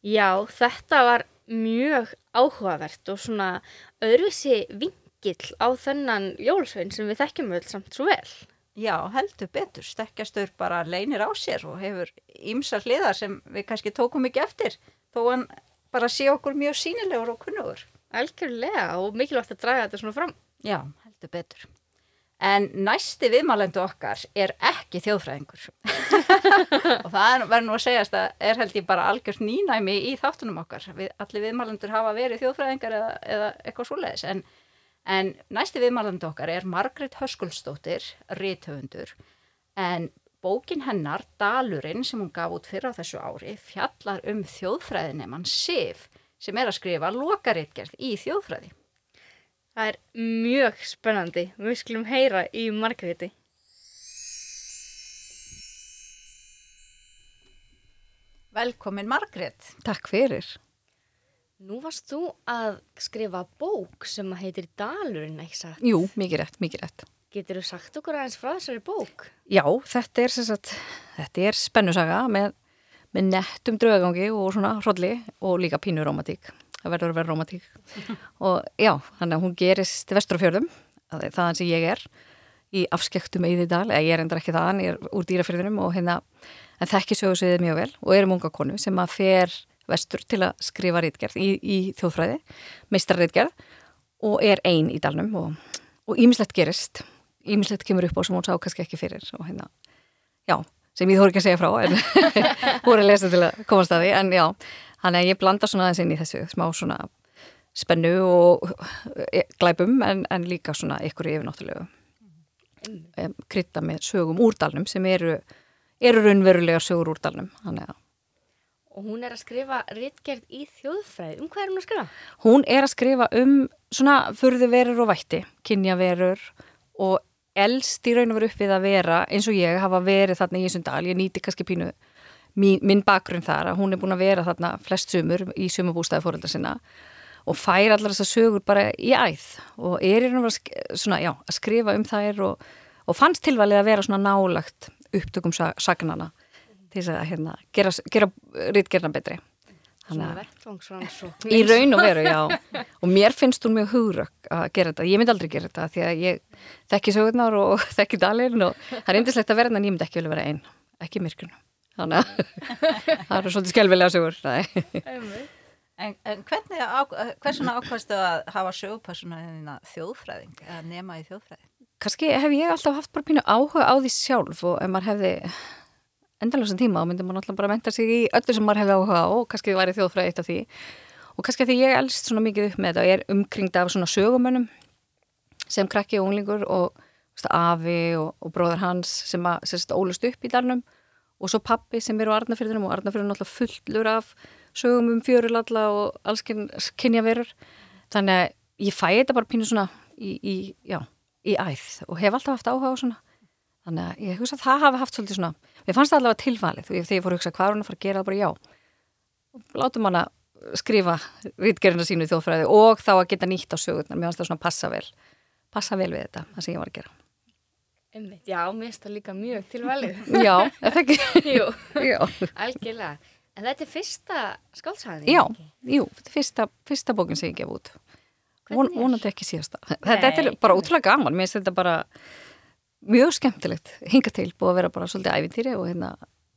Já, þetta var mjög áhugavert og svona öðruvísi vingill á þennan jólsvein sem við þekkjum öll samt svo vel. Já, heldur betur. Stekkjastur bara leynir á sér og hefur ýmsar hliðar sem við kannski tókum ekki eftir þó hann bara sé okkur mjög sínilegur og kunnugur. Algjörlega og mikilvægt að draga þetta svona fram. Já, heldur betur. En næsti viðmálendu okkar er ekki þjóðfræðingur. og það er- verður nú að segjast að er held ég bara algjört nýnæmi í þáttunum okkar. Við, allir viðmálendur hafa verið þjóðfræðingar eða, eða eitthvað svoleiðis. En, en næsti viðmálendu okkar er Margrét Höskuldsdóttir, rithöfundur. En bókin hennar, Dalurinn, sem hún gaf út fyrir á þessu ári, fjallar um þjóðfræðinemann Sif, sem er að skrifa lokaritgerð í þjóðfræði. Það er mjög spennandi. Við skulum heyra í Margréti. Velkomin Margrét. Takk fyrir. Nú varst þú að skrifa bók sem heitir Dalurinn, ekki sagt? Jú, mikið rétt, mikið rétt. Getur þú sagt okkur aðeins frá þessari bók? Já, þetta er, sagt, þetta er spennusaga með, með nettum draugangi og svona hrolli og líka pínu romantík. Það verður að vera romantík. og já, þannig að hún gerist vestur á fjörðum, það er þaðan sem ég er, í afskektum Eðidal, eða ég er endur ekki þaðan, ég er úr dýrafyrðunum og hérna, en þekki sögursviðið mjög vel og erum unga konu sem að fer vestur til að skrifa rítgerð í, í þjóðfræði, meistarrítgerð og er ein í dalnum og, ímislegt gerist, ímislegt kemur upp á sem hún sá kannski ekki fyrir og hérna, já, sem ég þóri ekki að segja frá en voru að lesa til að komast að því en já, hann er ég blanda svona aðeins inn í þessu smá svona spennu og e, glæpum en, en líka svona ykkur yfirnáttulegu um, krytta með sögum úrdalnum sem eru, eru raunverulega sögur úrdalnum þannig að Og hún er að skrifa ritgerð í þjóðfræði. Um hvað er hún að skrifa? Hún er að skrifa um svona furðuverur og vætti, kynjaverur og elst í raun og veru upp við að vera eins og ég hafa verið þarna í þessum dal, ég nýti kannski pínu mín, minn bakgrunn þar að hún er búin að vera þarna flest sumur í sumabústæði fóröldar sinna og fær allar þessar sögur bara í æð og er í raun og veru að að skrifa um þær og, og fannst tilvalið að vera svona nálagt upptökum sa- sagnana til þess að hérna, gera, gera rítgerna betri. Svona Þannig að- vettvangsrannsókn. Í raun og veru, já. Og mér finnst hún mjög hugrökk að gera þetta. Ég myndi aldrei gera þetta því að ég þekki sögurnar og þekki dalinn og það er indislegt að vera en ég myndi ekki vilja vera einn. Ekki í myrkrunu. Þannig að það eru svolítið skelvilega sögur. En, en hvernig, á, hversuna ákvæmstu að hafa sögupersona þjóðfræðing eða nema í þjóðfræði? Kannski hef ég alltaf haft bara pínu áhuga á því sjálf og ef maður hefði endalösa tíma þá myndi maður alltaf bara menta sig í öllu sem maður hefði áhuga á og kannski væri þjóðfræði eitt af því. Og kannski að því ég elst svona mikið upp með þetta og ég er umkringd af svona sögumönnum sem krakki og unglingur og afi og, og bróðar hans sem að sérst ólust upp í darnum og svo pappi sem er á Arnafyrðunum og Arnafyrðunum alltaf fullur af sögum um fjörulalla og alls kynja verur þannig að ég fæ þetta bara pínu svona í, í, já, í æð og hef alltaf haft áhuga á svona. Þannig að ég hugsa að það hafi haft svolítið svona, mér fannst það allavega tilvalið. Og þegar ég fór að hugsa hvað er hún að fara að gera, bara já. Látum hana skrifa rítgerina sínu í þjóðfræði og þá að geta nýtt á sögurnar, mér fannst það svona passa vel passa vel við þetta, það sem ég var að gera Einmitt, já, mér finnst það líka mjög tilvalið. Já, er það ekki? Jú, algjörlega. En þetta er fyrsta skáldsæðin? já, jú, þetta er fyrsta, fyrsta bókin sem ég gef út Von, er? vonandi ekki síðasta þetta er Nei. bara útrúlega gaman, mér finnst þetta bara mjög skemmtilegt, hinga til búið að vera bara svolítið ævintýri og hérna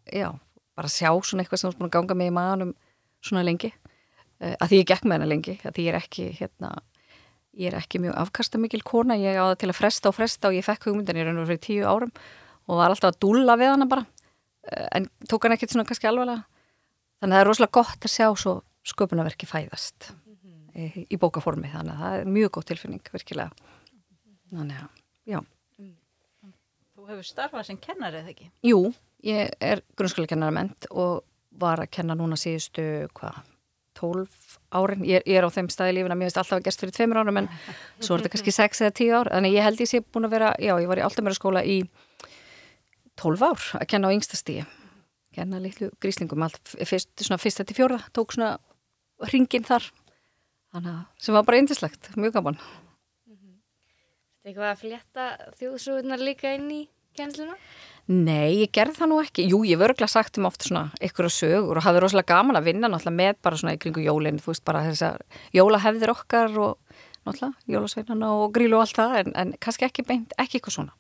já, bara sjá svona eitthvað sem ert búin að ganga með í maðanum svona lengi uh, að því ég gekk með hana lengi að því ég er ekki hérna ég er ekki mjög afkastamikil kona ég á það til að fresta og fresta og ég fekk hugmyndan ég raun og fyrir tíu árum og var alltaf að dúlla við hana bara. Uh, en tók hann ekkert svona kannski alvarlega. Þannig að það er rosalega gott að sjá svo sköpunarverki fæðast í, í bókaformi. Þannig að það er mjög góð tilfinning virkilega. Þannig að, já. Þú hefur starfað sem kennari eða ekki? Jú, ég er grunnskólakennaramend og var að kenna núna síðustu, hvað, 12 árin. Ég, ég er á þeim staði í lífina, mér finnst alltaf að gerst fyrir tveimur árum en svo er þetta kannski 6 eða 10 ár. Þannig ég held ég sé búin að vera, já, ég var í Altamöra í 12 ár að kenna á yngsta stíi. Kenna litlu gríslingum, allt fyrst, svona fyrsta til fjórða, tók svona ringin þar. Þannig að sem var bara yndislegt, mjög gaman. Þetta eitthvað að flétta þjóðsögurnar líka inn í kennsluna? Nei, ég gerði það nú ekki. Jú, ég vörgla sagt um oft svona ykkur að sögur og hafði rosalega gaman að vinna náttúrulega með bara svona í kringu jólinn, þú veist bara þessar jólahefðir okkar og náttúrulega jólasveinana og grílu og allt það en, en kannski ekki beint, ekki eitthvað svona.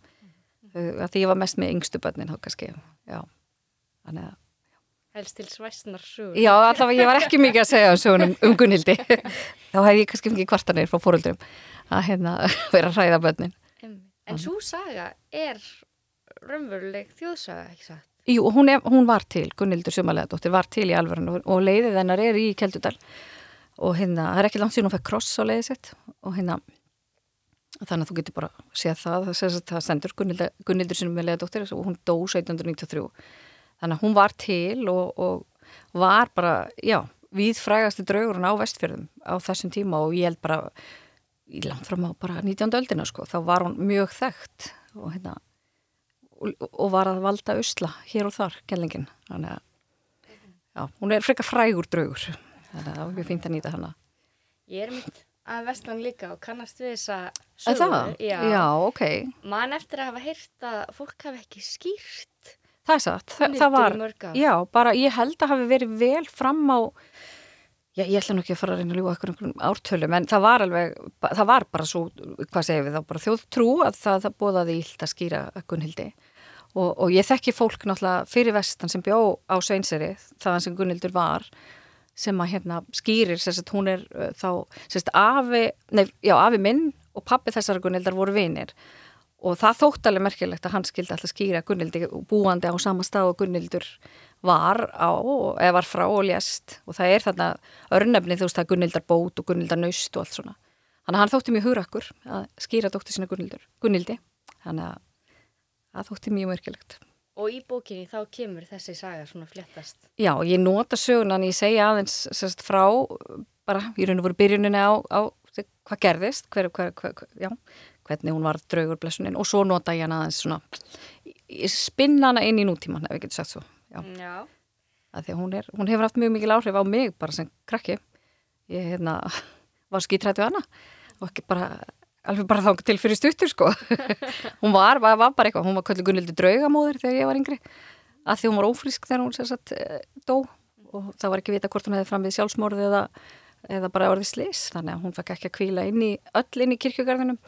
Uh, því ég var mest með yngstu börnin þá kannski, já. Þannig að, Helst til svæsnar sögur. já, allavega ég var ekki mikið að segja um sögunum um Gunnhildi. þá hef ég kannski mikið kvartanir frá fóruldrum að hérna vera að hræða börnin. Einmitt. En svo saga er raunveruleg þjóðsaga, ekki satt? Jú, hún, er, hún var til, Gunnildur Sumalega var til í alvörinu og, leiðið hennar er í Keldudal og hérna, það er ekki langt síðan hún fekk kross á leiðið sitt og hérna þannig að þú getur bara séð það það, það, stendur Gunnildur, Gunnildur Sumalega og hún dó 1793 þannig að hún var til og, og var bara, já við frægasti draugurinn á vestfjörðum á þessum tíma og ég held bara í langt fram á bara 19. öldina sko, þá var hún mjög þekkt og hérna og, var að valda usla hér og þar, kellingin þannig að já, hún er frekar frægur draugur þannig að það var mjög fínt að nýta hana Ég er mitt að vestan líka og kannast við þessa sögu. það? Já. já, ok, Man eftir að hafa heyrt að fólk hafi ekki skýrt. það er satt það, það var, já, bara ég held að hafi verið vel fram á já, ég ætla nú ekki að fara að reyna að ljúga okkur einhverjum ártölum, en það var alveg það var bara svo, hvað segir við þá bara þjóðtrú að það, það bóðaði ílt að skýra Gunnhildi og, og ég þekki fólk náttúrulega fyrir vestan sem bjó á Sveinseri, þaðan sem Gunnhildur var sem að hérna skýrir sérst hún er uh, þá sérst afi, nei, já, afi minn og pappi þessar Gunnhildar voru vinir og það þótt alveg merkilegt að hann skildi alltaf skýra Gunnhildi búandi á sama stað og Gunnhildur var á, eða var frá og lést og það er þarna örnefni þú veist það Gunnhildar bót og Gunnhildar naust og allt svona. Þannig að hann þótti mjög hugrakkur að skýra dóttir sína Gunnhildur, Gunnhildi. Þannig að það þótti mjög merkilegt. Og í bókinni þá kemur þessi saga svona fléttast. Já, ég nota sögunan, ég segja aðeins sérst, frá bara í raun og voru byrjuninni á, á hvað gerðist, hver, hver, hver, já, hvernig hún var draugur blessunin og svo nota ég hana aðeins svona, spinna hana inn í nútíman ef ég getur sagt svo. Já. Já. hún, er, hún hefur haft mjög mikil áhrif á mig bara sem krakki ég hérna, var skítrætt við hana og ekki bara alveg bara þá til fyrir stuttur sko hún var, var, var bara eitthvað, hún var kallið Gunnildi draugamóður þegar ég var yngri að því hún var ófrísk þegar hún sér satt dó og það var ekki vita hvort hún hefði fram við sjálfsmórði eða, eða bara orðið slis þannig að hún fekk ekki að kvíla inn í öll inn í kirkjugarðinum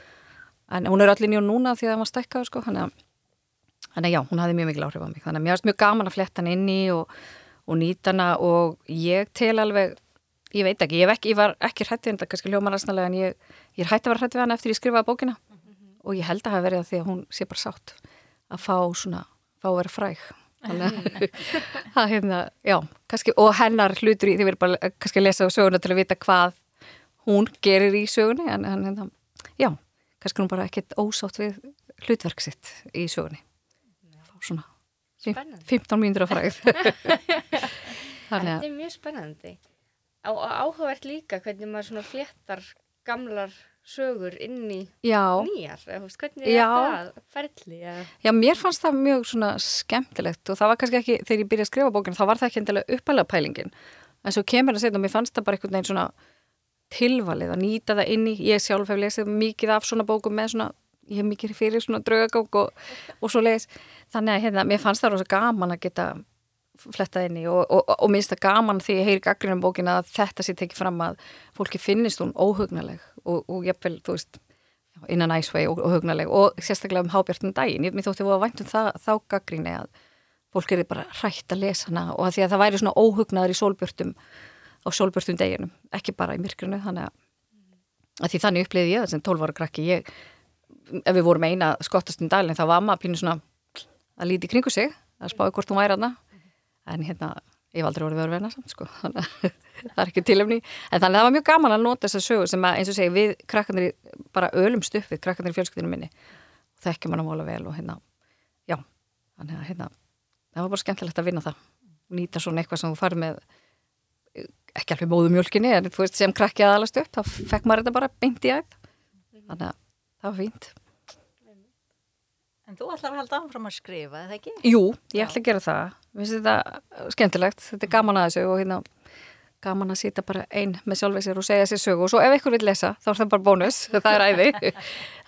en hún er öll inn í hún núna því að það var stækkað sko þannig að Þannig að já, hún hafði mjög mikil áhrif á mig. Þannig að mér varst mjög gaman að fletta hann inn í og, og nýta hana og ég tel alveg, ég veit ekki, ég, ekki, ég var ekki hrættið en það kannski hljóma ræstnalega en ég, ég er hætti að vera hrættið við hana eftir ég skrifaði bókina og ég held að hafa verið að því að hún sé bara sátt að fá svona, fá að vera fræg. Þannig að, að hérna, já, kannski, og hennar hlutur í, þið verður bara kannski að lesa á söguna til að vita hvað hún gerir í sögunni en, en hérna, já, kannski hún bara ekkit ósátt við hlutverk sitt í sögunni svona Spennandi. 15 mínútur að fræð Þetta er mjög spennandi. Og áhugavert líka hvernig maður svona fléttar gamlar sögur inn í Já, nýjar, veist, hvernig Já. er það ferli? eða- já, mér fannst það mjög svona skemmtilegt og það var kannski ekki, þegar ég byrjaði að skrifa bókina, þá var það ekki endilega uppalega pælingin. En svo kemur það setna og mér fannst það bara einhvern veginn svona tilvalið að nýta það inn í, ég sjálf hef lesið mikið af svona bókum með svona, ég hef mikið fyrir svona draugagang og, og svo leis. Þannig að hérna, mér fannst það rosa gaman að geta flettað inn í og, og, og minnst það gaman því ég heyri gaggrinum bókina að þetta sé tekið fram að fólki finnist hún óhugnaleg og, og jafnvel, þú veist, innan æsvei og, hugnaleg og sérstaklega um hábjartum daginn. Ég mér þótti að væntum það, þá gaggrinni að fólk er bara hrætt að lesa hana og að því að það væri svona óhugnaður í sólbjörtum á sólbjörtum deginum, ekki bara í myrkrinu, þannig að, því þannig upplýði ég sem 12 ára krakki, ég, ef við vorum eina skottast um daginn, þá var maður pínu svona að líti kringu sig, að spáði hvort hún væri hana, en hérna, ég hef aldrei orðið verið venna samt, sko, þannig að það er ekki tilefni, en þannig að það var mjög gaman að nota þessa sögu sem að, eins og segi, við krakkanir í- bara ölum stuppið, krakkanir í fjölskyldinu minni, þekkjum hann að móla vel og hérna, já, þannig að hérna, það var bara skemmtilegt að vinna það, nýta svona eitthvað sem þú farið með ekki alveg móðu mjölkinni en þú veist sem krakki að alast upp þá fekk maður þetta bara beint í æð. Þannig að það var fínt. En þú ætlar að halda áfram að skrifa, eða ekki? Jú, ég ætla að gera það Mér finnst þetta skemmtilegt, þetta er gaman að þessu og hérna gaman að sýta bara einn með sjálfið sér og segja sér sögu. Og svo ef ykkur vil lesa þá er það bara bónus, það er æði.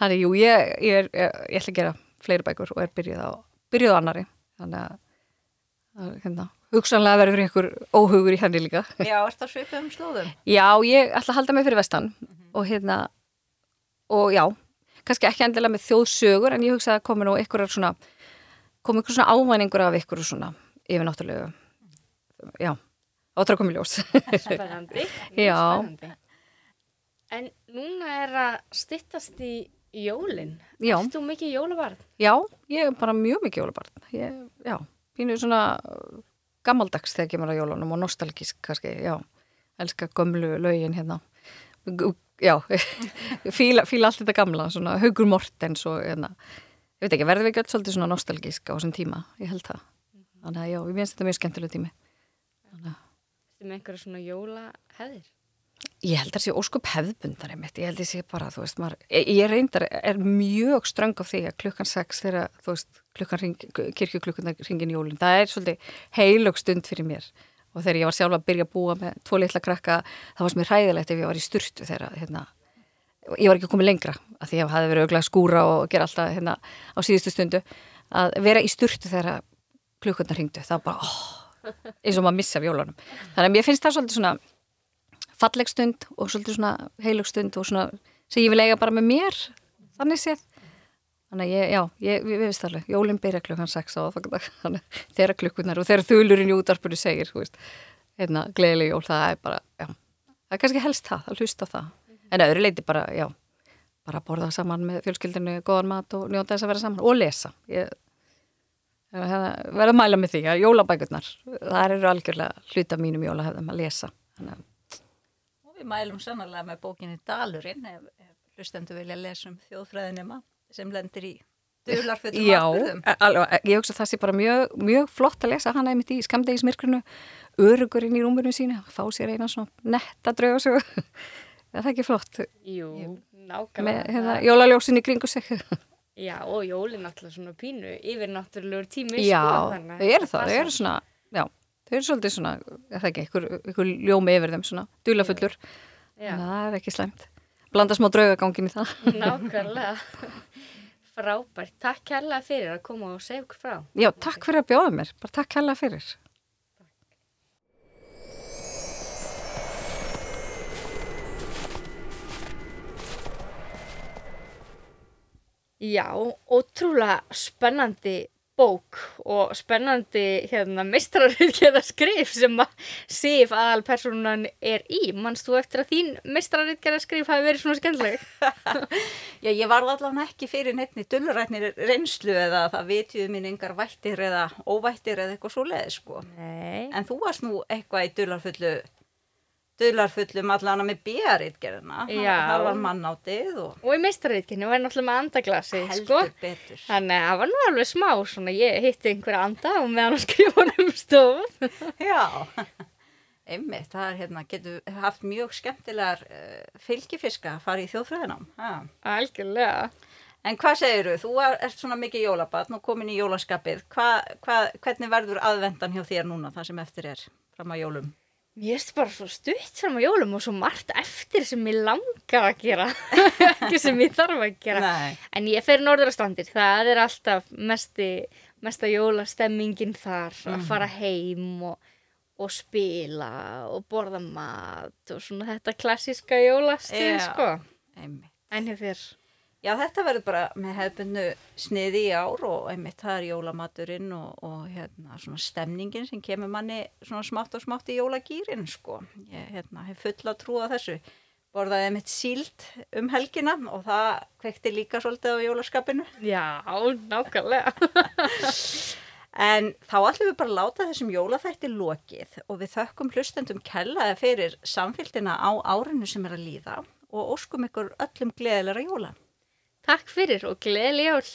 Þannig jú, ég, ég, er, ég, ég ætla að gera fleiri bækur og er byrjuð á byrjuð á annari þannig að, hérna, hugsanlega verður ykkur óhugur í henni líka. Já, ert það svipið um slóðum? Já, ég ætla að halda mig fyrir vestan. Og hérna og já, kannski ekki endilega með þjóðsögur en ég hugsa að komi nú ykkur svona komi ykkur svona ávæningur af ykkur svona yfir náttúrulega já, koma í ljós Spennandi. spennandi. En núna er að styttast í jólin. Já. Erst þú mikið jólabarn? Já, ég er bara mjög mikið jólabarn ég, Já, pínu svona uh, gammaldags þegar kemur að jólunum og nostalgísk kannski, já elska gömlu lögin hérna Já, fíla, fíla allt þetta gamla svona Haugur Mortens og hérna ég veit ekki, verðum við ekki öll svolítið svona nostalgísk á þessum tíma, ég held það Þannig að já, ég finnst þetta mjög skemmtileg tími. Þannig að Erstu með einhverja svona jólahefðir? Ég held að það sé óskup hefðbundar einmitt, ég held að það sé bara, þú veist, maður, ég, reyndar er mjög ströng á því að klukkan sex þegar, þú veist, klukkan ring, kirkjuklukkan ringin jólun, það er svolítið heilög stund fyrir mér. Og þegar ég var sjálf að byrja að búa með tvo litla krakka, það var sem er hræðilegt ef ég var í sturtu þegar, hérna, ég var ekki komið lengra, að því ég hafði verið auðvitað að skúra og gera alltaf, hérna, á síðustu stundu, að vera í sturtu þegar klukkarnar ringdu, það var bara, oh, eins og maður missa af jólunum. Þannig að mér finnst það svolítið svona falleg stund og svolítið svona heilug stund og svona sem ég vil eiga bara með mér þannig séð. Þannig að ég, já, ég, við veist alveg jólinn byrja klukkan 6 á aðfangadag þannig þeirra klukkunar og þeirra þulurinn í útarpinu segir, hérna gleðileg jól, það er bara, já það er kannski helst það, að hlusta það. En öðru leiti bara, já, bara borða saman með fjölskyldinu, góðan mat og njóta þess að vera saman og lesa. Ég verða að mæla með því að jólabækurnar, það eru algjörlega hluta mínum jólahefðum að lesa þannig að Og við mælum sannarlega með bókinni Dalurinn ef, ef hlustendur vilja lesa um þjóðfræðinema sem lendir í dularfullum Já, atbyrðum. alveg, ég hugsa að það sé bara mjög, mjög flott að lesa hana einmitt í skamdegismirkrinu, örugur inn í rúmurinn sína, fá sér eina svona netta draugasögu. Er það ekki flott? Jú, Með nákvæmlega. hérna, jólaljósin í kringu sig. Já, og jólin alltaf svona pínu yfir náttúrulegur tími. Já, sko, þannig að þau eru það, þau eru svona, já, þau eru svolítið svona, er það ekki, ykkur, ykkur ljómi yfir þeim svona, dulafullur, Já, en það er ekki slæmt. Blanda smá draugagangin í það. nákvæmlega. Frábært. Takk kærlega fyrir að koma og segja okkur frá. Já, takk fyrir að bjóða mér, bara takk hella fyrir. Já, ótrúlega spennandi bók og spennandi hérna mistrarriðgerða skrif sem að Sif aðalpersonan er í. Manst þú eftir að þín mistrarriðgerða skrif hafi verið svona skemmtileg? Já, ég varð allan ekki fyrir nefni dulrætnir reynslu eða það vitjuðu mín engar vættir eða óvættir eða eitthvað svo leið, sko. Nei. En þú varst nú eitthvað í dularfullu, dularfullum allan með bíaritgerðina. Já. Það var mannátið og Og í mistrarriðgerðinu var ég náttúrulega með andaglasið, sko. Þannig að það var nú alveg smá svona, ég hitti einhverja anda og meðan að skrifa hann um stofun. Já, einmitt, það er hérna, getur haft mjög skemmtilegar uh, fylgifiska að fara í þjóðfræðinám. Ha. Algjörlega. En hvað segirðu? Þú er, ert svona mikið jólabatn og komin í jólaskapið. Hva, hva, hvernig verður aðvendan hjá þér núna það sem eftir er fram að jólum? Mér finnst bara svo stutt saman jólum og svo margt eftir sem ég langar að gera, ekki sem ég þarf að gera. Nei. En ég fer norður á strandir, það er alltaf mesti, mesta jólastemmingin þar, að fara heim og, og spila og borða mat og svona þetta klassíska jólastuð, Já. sko. En hjá þér? Já, þetta verður bara með hefðbundu sniði í ár og einmitt það er jólamaturinn og, og hérna svona stemningin sem kemur manni svona smátt og smátt í jólagýrin, sko. Ég hérna, hef fulla trú á þessu. Borðaði einmitt síld um helgina og það kveikti líka svolítið á jólaskapinu. Já, nákvæmlega. En þá ætlum við bara að láta þessum jólaþætti lokið og við þökkum hlustendum kellaði fyrir samfélgina á árinu sem er að líða og óskum ykkur öllum gleðilega jóla. Takk fyrir og gleðileg jól!